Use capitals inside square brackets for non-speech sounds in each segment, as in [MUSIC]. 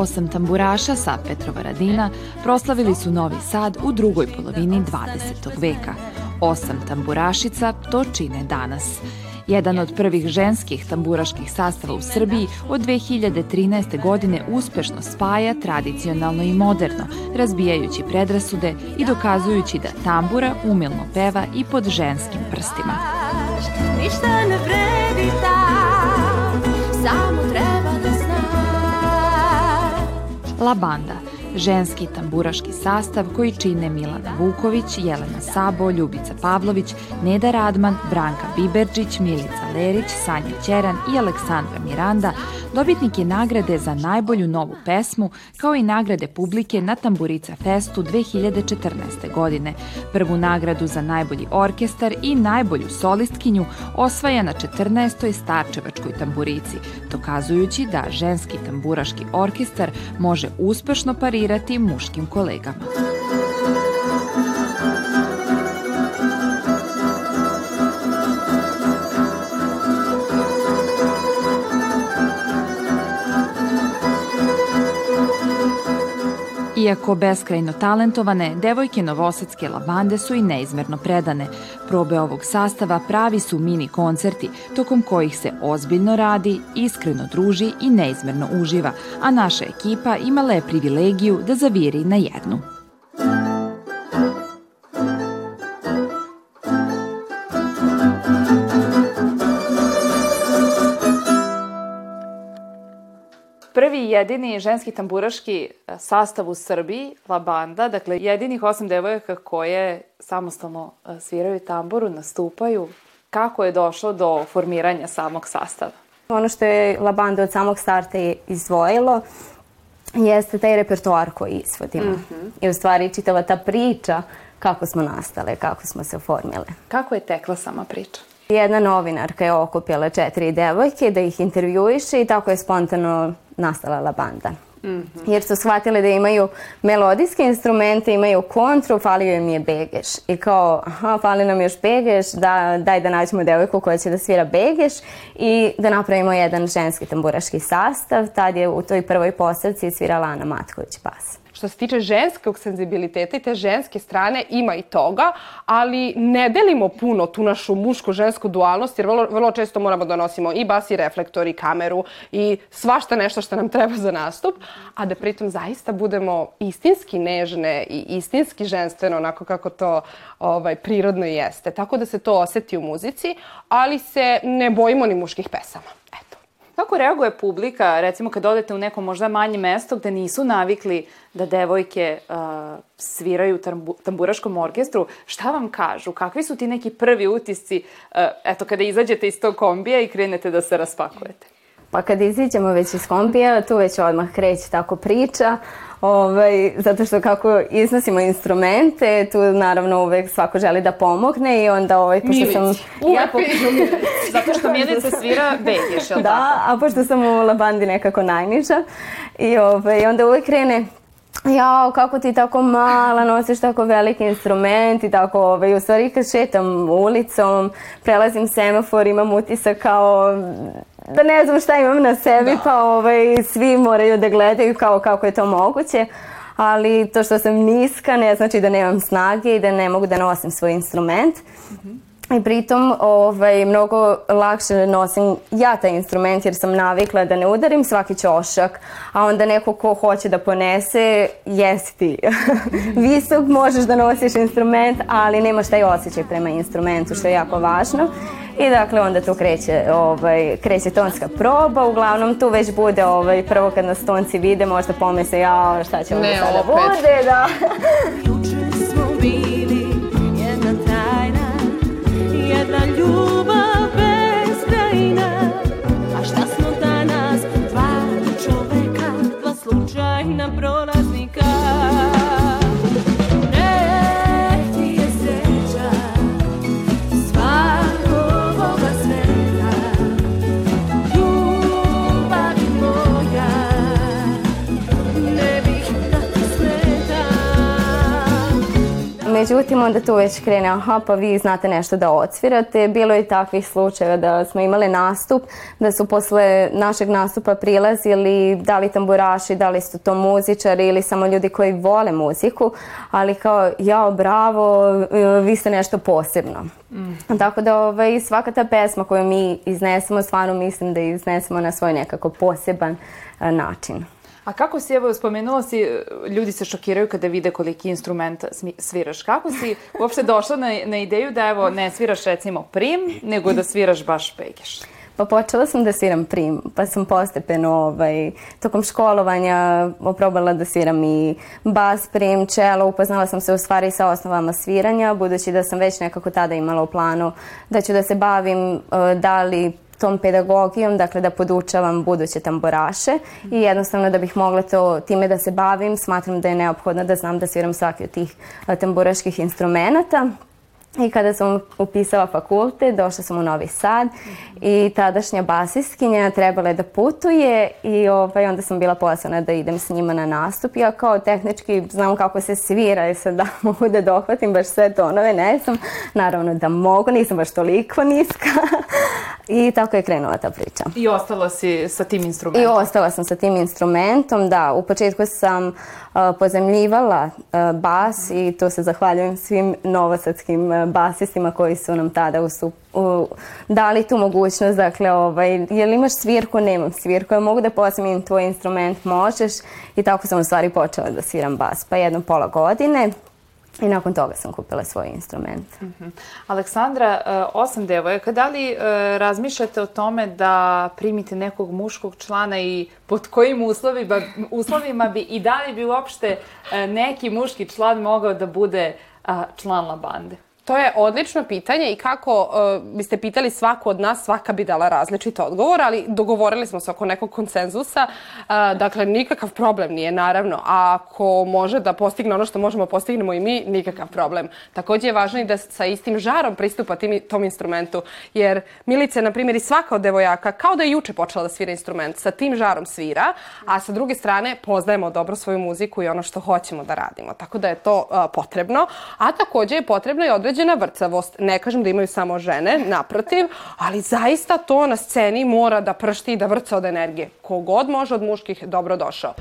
Osam tamburaša sa Petrova Radina proslavili su Novi Sad u drugoj polovini 20. veka. Osam tamburašica to čine danas. Jedan od prvih ženskih tamburaških sastava u Srbiji od 2013. godine uspešno spaja tradicionalno i moderno, razbijajući predrasude i dokazujući da tambura umilno peva i pod ženskim prstima. Ništa ne vredi tam, samo La Banda – ženski tamburaški sastav koji čine Milana Vuković, Jelena Sabo, Ljubica Pavlović, Neda Radman, Branka Biberđić, Milica Lerić, Sanja Ćeran i Aleksandra Miranda, dobitnik je nagrade za najbolju novu pesmu, kao i nagrade publike na Tamburica Festu 2014. godine. Prvu nagradu za najbolji orkestar i najbolju solistkinju osvaja na 14. Starčevačkoj tamburici, dokazujući da ženski tamburaški orkestar može uspešno parirati muškim kolegama. Iako beskrajno talentovane, devojke novosadske lavande su i neizmerno predane. Probe ovog sastava pravi su mini koncerti, tokom kojih se ozbiljno radi, iskreno druži i neizmerno uživa, a naša ekipa imala je privilegiju da zaviri na jednu. Prvi jedini ženski tamburaški e, sastav u Srbiji, La Banda, dakle jedinih osam devojaka koje samostalno e, sviraju tamburu, nastupaju. Kako je došlo do formiranja samog sastava? Ono što je La Banda od samog starta izvojilo jeste taj repertoar koji izvodimo. Mm -hmm. I u stvari čitava ta priča kako smo nastale, kako smo se oformile. Kako je tekla sama priča? Jedna novinarka je okupila četiri devojke da ih intervjuiše i tako je spontano nastala la banda. Mm -hmm. Jer su shvatili da imaju melodijske instrumente, imaju kontru, falio im je begeš. I kao, aha, fali nam još begeš, da, daj da nađemo devojku koja će da svira begeš i da napravimo jedan ženski tamburaški sastav. Tad je u toj prvoj postavci svirala Ana Matković bas što se tiče ženskog senzibiliteta i te ženske strane ima i toga, ali ne delimo puno tu našu muško-žensku dualnost, jer vrlo, vrlo često moramo da nosimo i bas i reflektor i kameru i svašta nešto što nam treba za nastup, a da pritom zaista budemo istinski nežne i istinski ženstveno, onako kako to ovaj, prirodno jeste. Tako da se to oseti u muzici, ali se ne bojimo ni muških pesama. Kako reaguje publika, recimo kad odete u neko možda manje mesto gde nisu navikli da devojke uh, sviraju tambu, tamburaškom orkestru, šta vam kažu? Kakvi su ti neki prvi utisci, uh, eto, kada izađete iz tog kombija i krenete da se raspakujete? Pa kad iziđemo već iz kombija, tu već odmah kreće tako priča, ovaj, zato što kako iznosimo instrumente, tu naravno uvek svako želi da pomogne i onda ovaj, pošto Milić. sam... Uvek ja, po... [LAUGHS] zato što Milica svira begeš, Da, tako? a pošto sam u labandi nekako najniža i ovaj, onda uvek krene jao, kako ti tako mala, nosiš tako veliki instrument i tako, ovaj, u stvari kad šetam ulicom, prelazim semafor, imam utisak kao da ne znam šta imam na sebi, da. pa ovaj, svi moraju da gledaju kao kako je to moguće. Ali to što sam niska ne znači da nemam snage i da ne mogu da nosim svoj instrument. Mm -hmm. I pritom ovaj, mnogo lakše nosim ja taj instrument jer sam navikla da ne udarim svaki ćošak, a onda neko ko hoće da ponese, jesi ti. [LAUGHS] Visok možeš da nosiš instrument, ali nemaš taj osjećaj prema instrumentu, što je jako važno. I dakle onda tu kreće, ovaj, kreće tonska proba, uglavnom tu već bude ovaj, prvo kad nas tonci vide možda pomisle ja šta će ovo sada bude, da. [LAUGHS] una prola Međutim, onda tu već krene, aha, pa vi znate nešto da odsvirate. Bilo je takvih slučajeva da smo imali nastup, da su posle našeg nastupa prilazili da li tamburaši, da li su to muzičari ili samo ljudi koji vole muziku, ali kao, jao, bravo, vi ste nešto posebno. Mm. Tako da ovaj, svaka ta pesma koju mi iznesemo, stvarno mislim da iznesemo na svoj nekako poseban način. A kako si, evo, spomenula si, ljudi se šokiraju kada vide koliki instrument sviraš. Kako si uopšte došla na, na ideju da, evo, ne sviraš recimo prim, nego da sviraš baš pegeš? Pa počela sam da sviram prim, pa sam postepeno ovaj, tokom školovanja oprobala da sviram i bas, prim, čelo. Upoznala sam se u stvari sa osnovama sviranja, budući da sam već nekako tada imala u planu da ću da se bavim uh, da li tom pedagogijom, dakle da podučavam buduće tamburaše i jednostavno da bih mogla to time da se bavim, smatram da je neophodno da znam da sviram svaki od tih tamburaških instrumenta. I kada sam upisala fakulte, došla sam u Novi Sad i tadašnja basistkinja trebala je da putuje i ovaj, onda sam bila poslana da idem s njima na nastup. Ja kao tehnički znam kako se svira i sad da [LAUGHS] mogu da dohvatim baš sve tonove, ne znam. Naravno da mogu, nisam baš toliko niska. [LAUGHS] I tako je krenula ta priča. I ostala si sa tim instrumentom? I ostala sam sa tim instrumentom, da. U početku sam pozemljivala bas i to se zahvaljujem svim novosadskim basistima koji su nam tada usup, uh, dali tu mogućnost. Dakle, ovaj, je li imaš svirku? Nemam svirku. Ja mogu da pozemljim tvoj instrument? Možeš. I tako sam u stvari počela da sviram bas. Pa jedno pola godine. I nakon toga sam kupila svoj instrument. Uh mhm. -huh. Aleksandra, uh, osam devojaka, da li uh, razmišljate o tome da primite nekog muškog člana i pod kojim uslovima, uslovima bi i da li bi uopšte uh, neki muški član mogao da bude član Labande? To je odlično pitanje i kako uh, biste pitali svaku od nas, svaka bi dala različit odgovor, ali dogovorili smo se oko nekog konsenzusa. Uh, dakle, nikakav problem nije, naravno. A ako može da postigne ono što možemo postignemo i mi, nikakav problem. Takođe je važno i da sa istim žarom pristupa tim, tom instrumentu. Jer Milice, na primjer, i svaka od devojaka, kao da je juče počela da svira instrument, sa tim žarom svira, a sa druge strane poznajemo dobro svoju muziku i ono što hoćemo da radimo. Tako da je to uh, potrebno. A takođe je potrebno i određeno određena vrcavost. Ne kažem da imaju samo žene, naprotiv, ali zaista to na sceni mora da pršti i da vrca od energije. Kogod može od muških, dobro došao.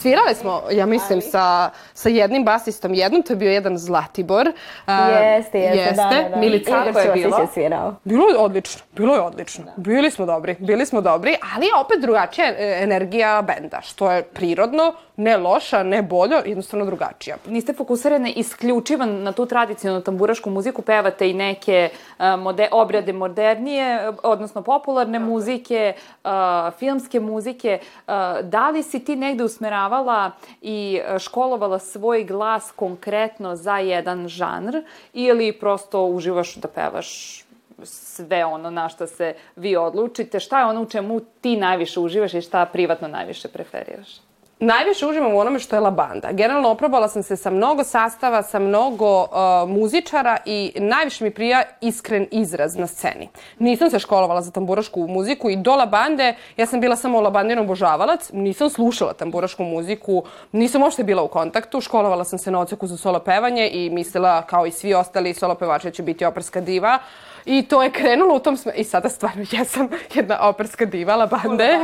Svirale smo, ja mislim, sa, sa jednim basistom jednom, to je bio jedan Zlatibor. Uh, jeste, jeste, jeste. da, da. da. Milica, kako je bilo? Je svirao. Bilo je odlično, bilo je odlično. Da. Bili smo dobri, bili smo dobri, ali opet drugačija e, energija benda, što je prirodno, ne loša, ne bolja, jednostavno drugačija. Niste fokusirane isključivo na tu tradicionalnu tamburašku muziku, pevate i neke uh, mode, obrade modernije, odnosno popularne muzike, uh, filmske muzike. Uh, da li si ti negde usmeravala i školovala svoj glas konkretno za jedan žanr ili prosto uživaš da pevaš sve ono na što se vi odlučite? Šta je ono u čemu ti najviše uživaš i šta privatno najviše preferiraš? Najviše uživam u onome što je labanda. Generalno oprobala sam se sa mnogo sastava, sa mnogo uh, muzičara i najviše mi prija iskren izraz na sceni. Nisam se školovala za tamburašku muziku i do labande ja sam bila samo labandin obožavalac, nisam slušala tamburašku muziku, nisam uopšte bila u kontaktu, školovala sam se na oceku za solo pevanje i mislila kao i svi ostali solo pevači da ću biti operska diva. I to je krenulo u tom smeru. I sada stvarno jesam jedna operska diva Labande.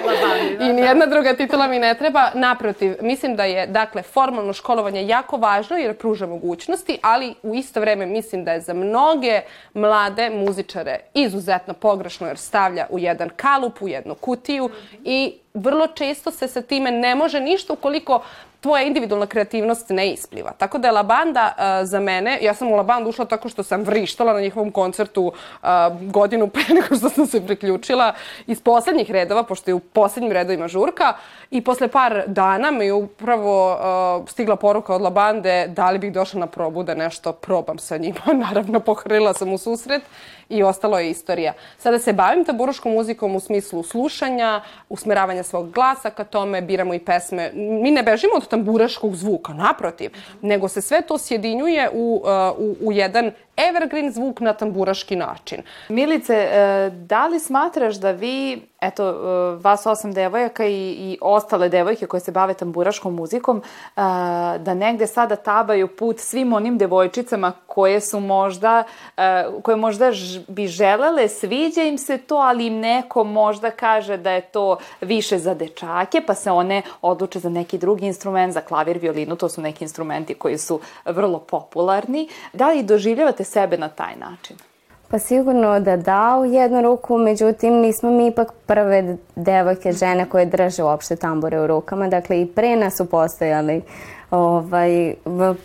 [LAUGHS] I da. nijedna druga titula mi ne treba. Naprotiv, mislim da je, dakle, formalno školovanje jako važno jer pruža mogućnosti, ali u isto vreme mislim da je za mnoge mlade muzičare izuzetno pogrešno jer stavlja u jedan kalup, u jednu kutiju i vrlo često se sa time ne može ništa ukoliko tvoja individualna kreativnost ne ispliva. Tako da je Labanda uh, za mene, ja sam u Labandu ušla tako što sam vrištala na njihovom koncertu uh, godinu pre [LAUGHS] nego što sam se priključila iz poslednjih redova, pošto je u poslednjim redovima žurka i posle par dana mi je upravo uh, stigla poruka od Labande da li bih došla na probu da nešto probam sa njima. [LAUGHS] Naravno, pohrlila sam u susret i ostalo je istorija. Sada se bavim taburuškom muzikom u smislu slušanja, usmeravanja svog glasa ka tome, biramo i pesme. Mi ne bežimo od tamburaškog zvuka, naprotiv, nego se sve to sjedinjuje u, uh, u, u jedan evergreen zvuk na tamburaški način. Milice, e, da li smatraš da vi, eto, e, vas osam devojaka i, i ostale devojke koje se bave tamburaškom muzikom, e, da negde sada tabaju put svim onim devojčicama koje su možda, koje možda bi želele, sviđa im se to, ali im neko možda kaže da je to više za dečake, pa se one odluče za neki drugi instrument, za klavir, violinu, to su neki instrumenti koji su vrlo popularni. Da li doživljavate sebe na taj način? Pa sigurno da da u jednu ruku, međutim nismo mi ipak prve devojke, žene koje drže uopšte tambure u rukama. Dakle i pre nas su postojali ovaj,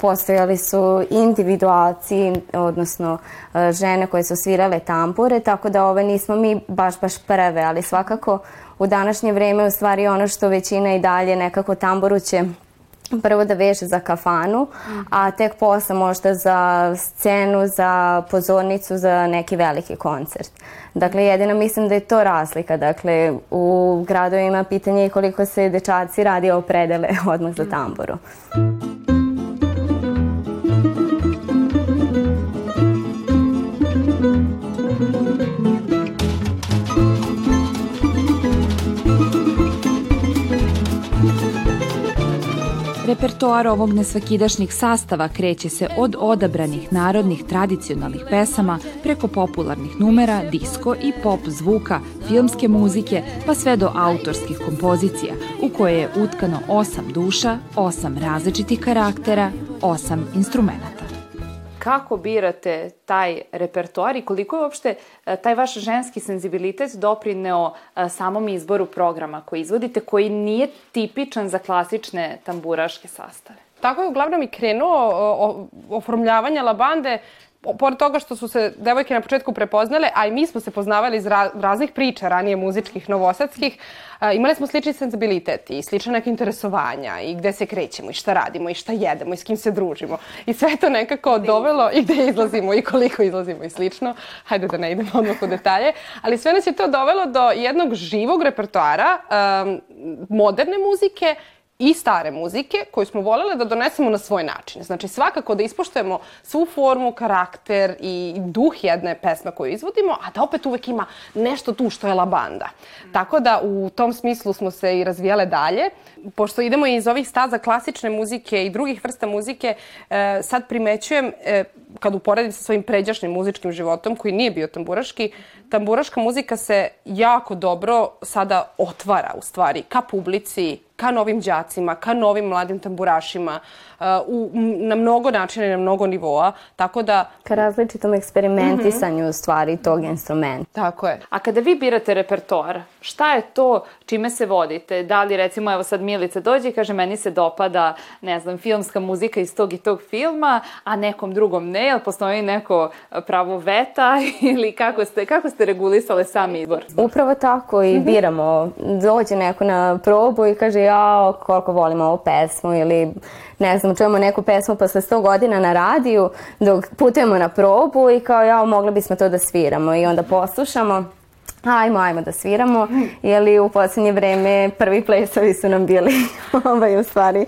postojali su individualci, odnosno e, žene koje su svirale tambure, tako da ove nismo mi baš baš prve, ali svakako u današnje vreme u stvari ono što većina i dalje nekako tamburu će prvo da veže za kafanu, a tek posle možda za scenu, za pozornicu, za neki veliki koncert. Dakle, jedino mislim da je to razlika. Dakle, u gradovima pitanje je koliko se dečaci radi opredele [LAUGHS] odmah za tamburu. Mm. Repertoar ovog nesvakidašnjih sastava kreće se od odabranih narodnih tradicionalnih pesama preko popularnih numera, disko i pop zvuka, filmske muzike, pa sve do autorskih kompozicija, u koje je utkano osam duša, osam različitih karaktera, osam instrumenta kako birate taj repertoar i koliko je uopšte e, taj vaš ženski senzibilitet doprineo e, samom izboru programa koji izvodite, koji nije tipičan za klasične tamburaške sastave? Tako je uglavnom i krenuo oformljavanje labande pored toga što su se devojke na početku prepoznale, a i mi smo se poznavali iz ra raznih priča ranije muzičkih, novosadskih, a, imali smo slični sensibilitet i slične neke interesovanja i gde se krećemo i šta radimo i šta jedemo i s kim se družimo. I sve to nekako dovelo i gde izlazimo i koliko izlazimo i slično. Hajde da ne idemo odmah u detalje. Ali sve nas je to dovelo do jednog živog repertoara um, moderne muzike i stare muzike koju smo volele da donesemo na svoj način. Znači svakako da ispoštujemo svu formu, karakter i duh jedne pesme koju izvodimo, a da opet uvek ima nešto tu što je labanda. Mm. Tako da u tom smislu smo se i razvijale dalje. Pošto idemo iz ovih staza klasične muzike i drugih vrsta muzike, e, sad primećujem, e, kad uporedim sa svojim pređašnjim muzičkim životom, koji nije bio tamburaški, tamburaška muzika se jako dobro sada otvara u stvari ka publici, ka novim đacima, ka novim mladim tamburašima, uh, u, na mnogo načina i na mnogo nivoa, tako da... Ka različitom eksperimentisanju mm -hmm. stvari tog instrumenta. Tako je. A kada vi birate repertoar, šta je to čime se vodite? Da li recimo, evo sad Milica dođe i kaže meni se dopada, ne znam, filmska muzika iz tog i tog filma, a nekom drugom ne, jel postoji neko pravo veta [LAUGHS] ili kako ste, kako ste regulisale sam izbor? Upravo tako i mhm. biramo. Dođe neko na probu i kaže jao, koliko volimo ovu pesmu ili ne znam, čujemo neku pesmu posle 100 godina na radiju dok putujemo na probu i kao jao, mogli bismo to da sviramo i onda poslušamo ajmo, ajmo da sviramo, jer u poslednje vreme prvi plesovi su nam bili [LAUGHS] ovaj, u stvari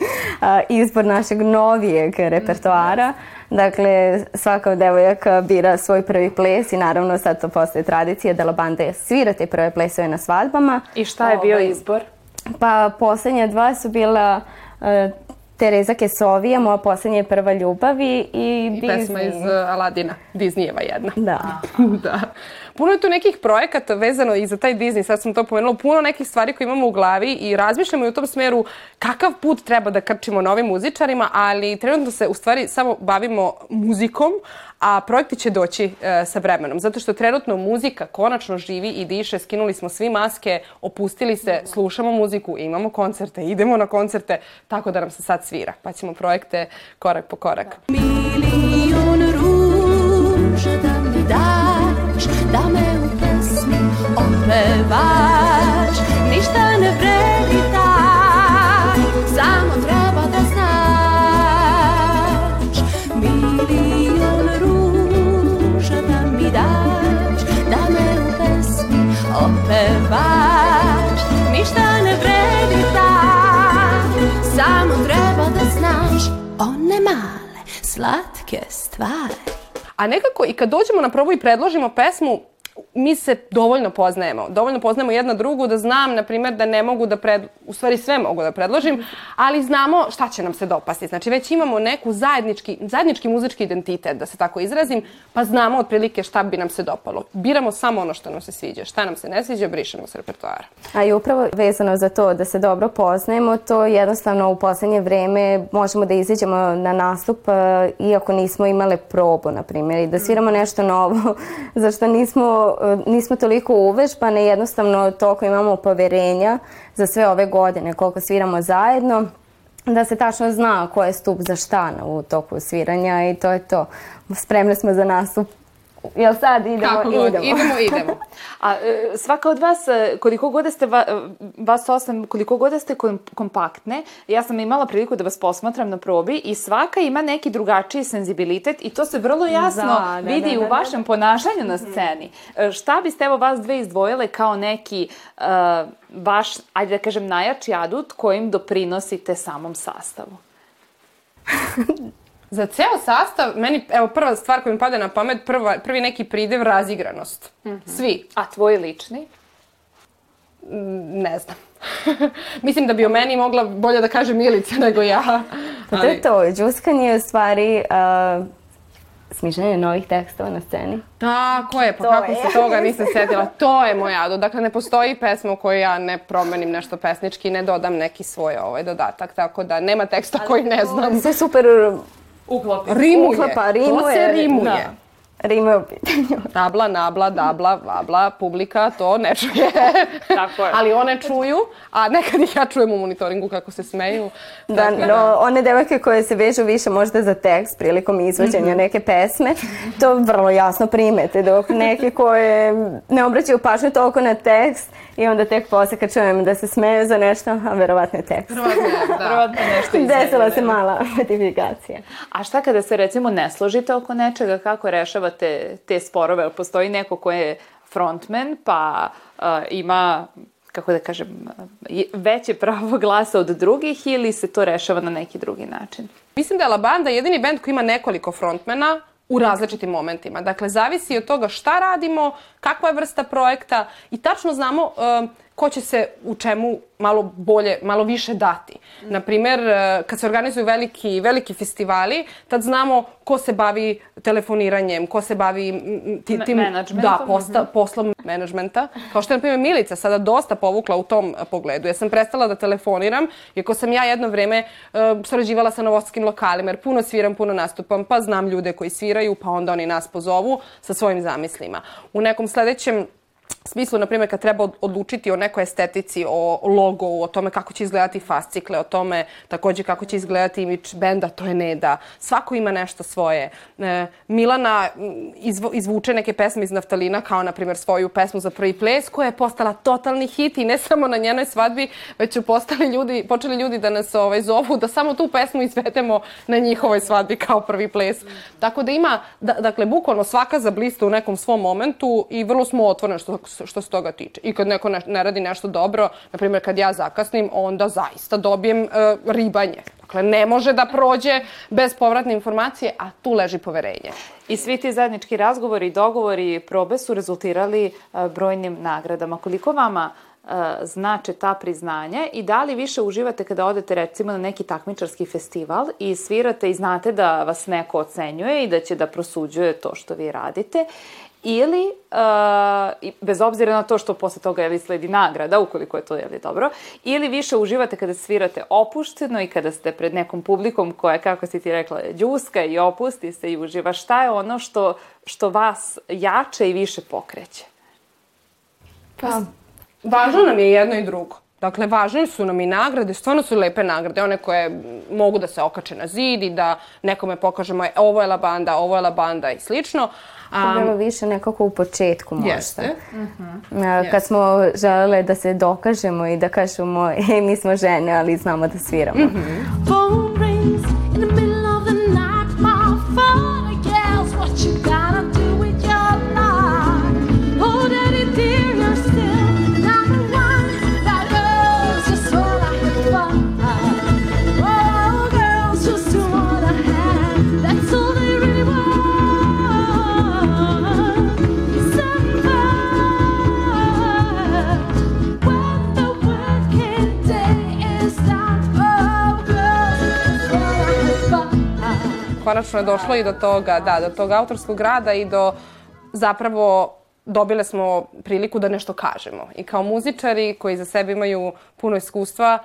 izbor našeg novijeg repertoara. Dakle, svaka devojaka bira svoj prvi ples i naravno sad to postoje tradicija da la bande svira te prve plesove na svadbama. I šta je bio ovaj, izbor? Pa poslednja dva su bila uh, Tereza Kesovija, moja poslednja prva ljubav i, i, I pesma iz Aladina, Disneyeva jedna. Da. [LAUGHS] da. Puno je tu nekih projekata vezano i za taj Disney, sad sam to pomenula, puno nekih stvari koje imamo u glavi i razmišljamo i u tom smeru kakav put treba da krčimo novim muzičarima, ali trenutno se u stvari samo bavimo muzikom, a projekti će doći e, sa vremenom. Zato što trenutno muzika konačno živi i diše, skinuli smo svi maske, opustili se, slušamo muziku, imamo koncerte, idemo na koncerte, tako da nam se sad svira. Pa ćemo projekte korak po korak. Milion ruža da mi daš, opevaš, ništa ne vredi taj, samo treba da znaš. Milion ruža da mi daš, da me u pesmi opevaš, ništa ne vredi taj, samo treba da znaš one male slatke stvari. A nekako i kad dođemo na probu i predložimo pesmu, mi se dovoljno poznajemo. Dovoljno poznajemo jedna drugu da znam, na primjer, da ne mogu da pred... U stvari sve mogu da predložim, ali znamo šta će nam se dopasti. Znači već imamo neku zajednički, zajednički muzički identitet, da se tako izrazim, pa znamo otprilike šta bi nam se dopalo. Biramo samo ono što nam se sviđa. Šta nam se ne sviđa, brišemo s repertoara. A i upravo vezano za to da se dobro poznajemo, to jednostavno u poslednje vreme možemo da izađemo na nastup e, iako nismo imale probu, na primjer, i da sviramo nešto novo, [LAUGHS] za što nismo, e, nismo toliko uvežbane, jednostavno toliko imamo poverenja za sve ove godine, koliko sviramo zajedno, da se tačno zna ko je stup za šta u toku sviranja i to je to. Spremni smo za nastup. Jel sad idemo? Kako god, idemo. idemo, [LAUGHS] idemo. A e, svaka od vas, e, koliko god da ste, va, e, vas osam, koliko god da ste kom, kompaktne, ja sam imala priliku da vas posmatram na probi i svaka ima neki drugačiji senzibilitet i to se vrlo jasno Da, da, vidi da, u da, da. vašem ponašanju na sceni. E, Šta biste evo vas dve izdvojile kao neki uh, vaš, ajde da kažem, najjači adut kojim doprinosite samom sastavu? [LAUGHS] Za ceo sastav, meni, evo, prva stvar koja mi pada na pamet, prva, prvi neki pridev, razigranost. Svi. A tvoj lični? Ne znam. [LAUGHS] Mislim da bi o meni mogla bolje da kaže Milica nego ja. Pa to je to, džuskanje je u stvari uh, smišljanje novih tekstova na sceni. Tako je, pa To kako je. se toga nisam setila. To je moj ado. Dakle, ne postoji pesma u kojoj ja ne promenim nešto pesnički, ne dodam neki svoj ovaj dodatak, tako da nema teksta koji ne znam. Sve super Uklopi. Rimuje. uklapa, rimuje. To se rimuje. Da. Rime u pitanju. [LAUGHS] Tabla, nabla, dabla, vabla, publika to ne čuje. [LAUGHS] Tako je. Ali one čuju, a nekad ih ja čujem u monitoringu kako se smeju. Da, Tako no, one devojke koje se vežu više možda za tekst prilikom izvođenja neke pesme, to vrlo jasno primete, dok neke koje ne obraćaju pažnju toliko na tekst i onda tek posle kad čujem da se smeju za nešto, a verovatno je tekst. da. [LAUGHS] Verovatno nešto Desila se mala [LAUGHS] modifikacija. A šta kada se recimo ne složite oko nečega, kako rešavate te sporove? Jel Postoji neko ko je frontman pa uh, ima kako da kažem, veće pravo glasa od drugih ili se to rešava na neki drugi način? Mislim da je La Banda jedini band koji ima nekoliko frontmena u različitim momentima. Dakle, zavisi od toga šta radimo, kakva je vrsta projekta i tačno znamo um, ko će se u čemu malo bolje, malo više dati. Naprimer, uh, kad se organizuju veliki, veliki festivali, tad znamo ko se bavi telefoniranjem, ko se bavi ti, tim da, posta, poslom menadžmenta. Kao što je, na primjer, Milica sada dosta povukla u tom e, pogledu. Ja sam prestala da telefoniram, iako sam ja jedno vreme uh, sarađivala sa novosadskim lokalima, jer puno sviram, puno nastupam, pa znam ljude koji sviraju, pa onda oni nas pozovu sa svojim zamislima. U nekom sledećem smislu, na primjer, kad treba od- odlučiti o nekoj estetici, o logovu, o tome kako će izgledati fascikle, o tome takođe kako će izgledati imidž benda, to je Neda. Svako ima nešto svoje. E, Milana izvo, izvuče neke pesme iz Naftalina, kao na primjer svoju pesmu za prvi ples, koja je postala totalni hit i ne samo na njenoj svadbi, već su postali ljudi, počeli ljudi da nas ovaj, zovu da samo tu pesmu izvedemo na njihovoj svadbi kao prvi ples. Tako da ima, da, dakle, bukvalno svaka zablista u nekom svom momentu i vrlo smo otvoreni što, što se toga tiče. I kad neko ne, ne radi nešto dobro, na primjer kad ja zakasnim, onda zaista dobijem e, ribanje. Dakle, ne može da prođe bez povratne informacije, a tu leži poverenje. I svi ti zajednički razgovori dogovori i probe su rezultirali e, brojnim nagradama. Koliko vama e, znače ta priznanja i da li više uživate kada odete recimo na neki takmičarski festival i svirate i znate da vas neko ocenjuje i da će da prosuđuje to što vi radite ili, uh, bez obzira na to što posle toga jeli sledi nagrada, ukoliko je to jeli dobro, ili više uživate kada svirate opušteno i kada ste pred nekom publikom koja, kako si ti rekla, džuska i opusti se i uživa. Šta je ono što, što vas jače i više pokreće? Pa, važno nam je jedno i drugo. Dakle, važne su nam i nagrade, stvarno su lepe nagrade, one koje mogu da se okače na zid i da nekome pokažemo e, ovo je la banda, ovo je la banda i slično. To je bilo više nekako u početku možda. Jeste. A, Kad smo želele da se dokažemo i da kažemo, e, mi smo žene, ali znamo da sviramo. Phone rings Konačno je došlo i do toga, da, do tog autorskog rada i do zapravo dobile smo priliku da nešto kažemo. I kao muzičari koji za sebe imaju puno iskustva,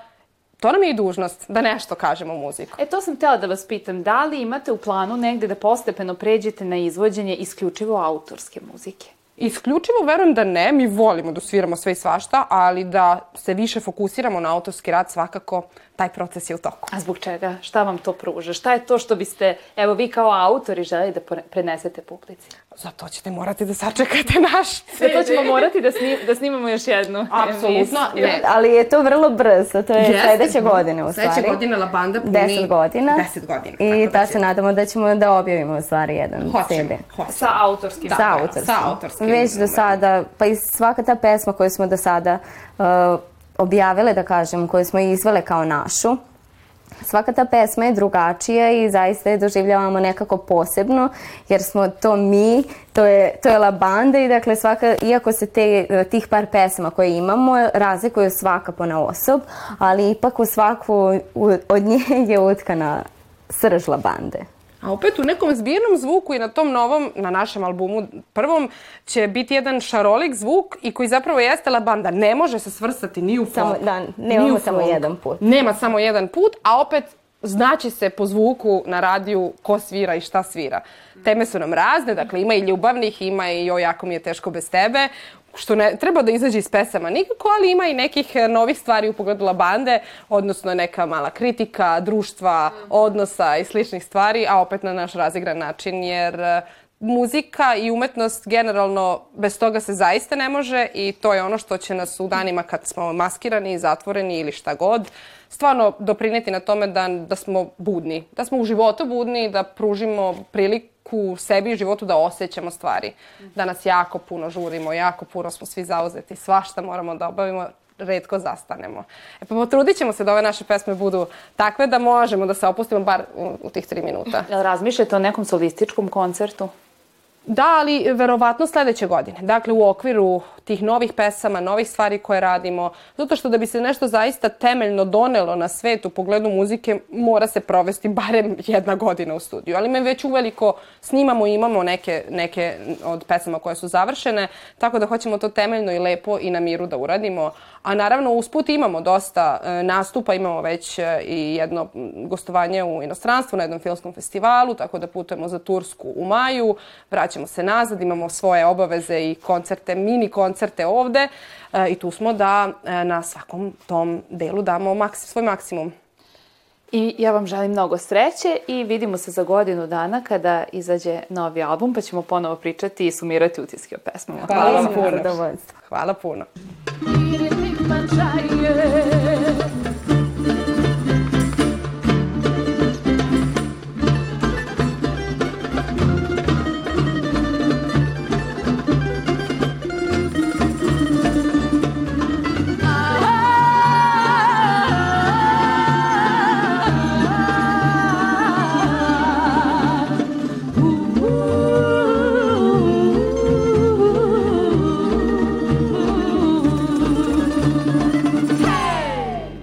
to nam je i dužnost da nešto kažemo muziku. E, to sam htela da vas pitam, da li imate u planu negde da postepeno pređete na izvođenje isključivo autorske muzike? Isključivo verujem da ne, mi volimo da sviramo sve i svašta, ali da se više fokusiramo na autorski rad svakako, taj proces je u toku. A zbog čega? Šta vam to pruža? Šta je to što biste, evo vi kao autori želi da pre- prenesete publici? Zato ćete morati da sačekate naš Za to ćemo morati da, snim, da snimamo još jednu Apsolutno, ne. Ali je to vrlo brzo, to je Jeste. sledeće godine u stvari. Sledeće godine La Banda puni 10 godina. 10 godina. I da da se nadamo da ćemo da objavimo u stvari jedan Hoćemo, CD. hoćemo. Sa autorskim. Sa autorskim. sa autorskim Već do sada, pa i svaka ta pesma koju smo do sada uh, objavile, da kažem, koju smo izvele kao našu, Svaka ta pesma je drugačija i zaista je doživljavamo nekako posebno, jer smo to mi, to je, to je La Banda i dakle svaka, iako se te, tih par pesama koje imamo razlikuju svaka po na osob, ali ipak u svaku u- od nje je utkana srž La Bande. A opet u nekom zbirnom zvuku i na tom novom, na našem albumu prvom, će biti jedan šarolik zvuk i koji zapravo jeste la banda. Ne može se svrstati ni u folk, Samo- da, ni nemamo samo folk. jedan put. Nema samo jedan put, a opet znaće se po zvuku na radiju ko svira i šta svira. Teme su nam razne, dakle ima i ljubavnih, ima i joj jako mi je teško bez tebe, što ne treba da izađe iz pesama nikako, ali ima i nekih e, novih stvari u pogledu La Bande, odnosno neka mala kritika, društva, odnosa i sličnih stvari, a opet na naš razigran način, jer e, muzika i umetnost generalno bez toga se zaista ne može i to je ono što će nas u danima kad smo maskirani, zatvoreni ili šta god, stvarno doprineti na tome da, da smo budni, da smo u životu budni, da pružimo priliku sebi i životu da osjećamo stvari. Da nas jako puno žurimo, jako puno smo svi zauzeti, svašta moramo da obavimo, redko zastanemo. E pa potrudit ćemo se da ove naše pesme budu takve da možemo da se opustimo bar u, u tih tri minuta. Jel razmišljate o nekom solističkom koncertu? Da, ali verovatno sledeće godine. Dakle, u okviru tih novih pesama, novih stvari koje radimo, zato što da bi se nešto zaista temeljno donelo na svet u pogledu muzike, mora se provesti barem jedna godina u studiju. Ali me već uveliko snimamo i imamo neke, neke od pesama koje su završene, tako da hoćemo to temeljno i lepo i na miru da uradimo. A naravno, usput imamo dosta e, nastupa, imamo već e, i jedno gostovanje u inostranstvu na jednom filmskom festivalu, tako da putujemo za Tursku u maju, vraćamo se nazad, imamo svoje obaveze i koncerte, mini koncerte ovde e, i tu smo da e, na svakom tom delu damo maksi, svoj maksimum. I ja vam želim mnogo sreće i vidimo se za godinu dana kada izađe novi album, pa ćemo ponovo pričati i sumirati utiske o pesmama. Hvala vam Izvrsno puno. zadovoljstvo. Hvala puno.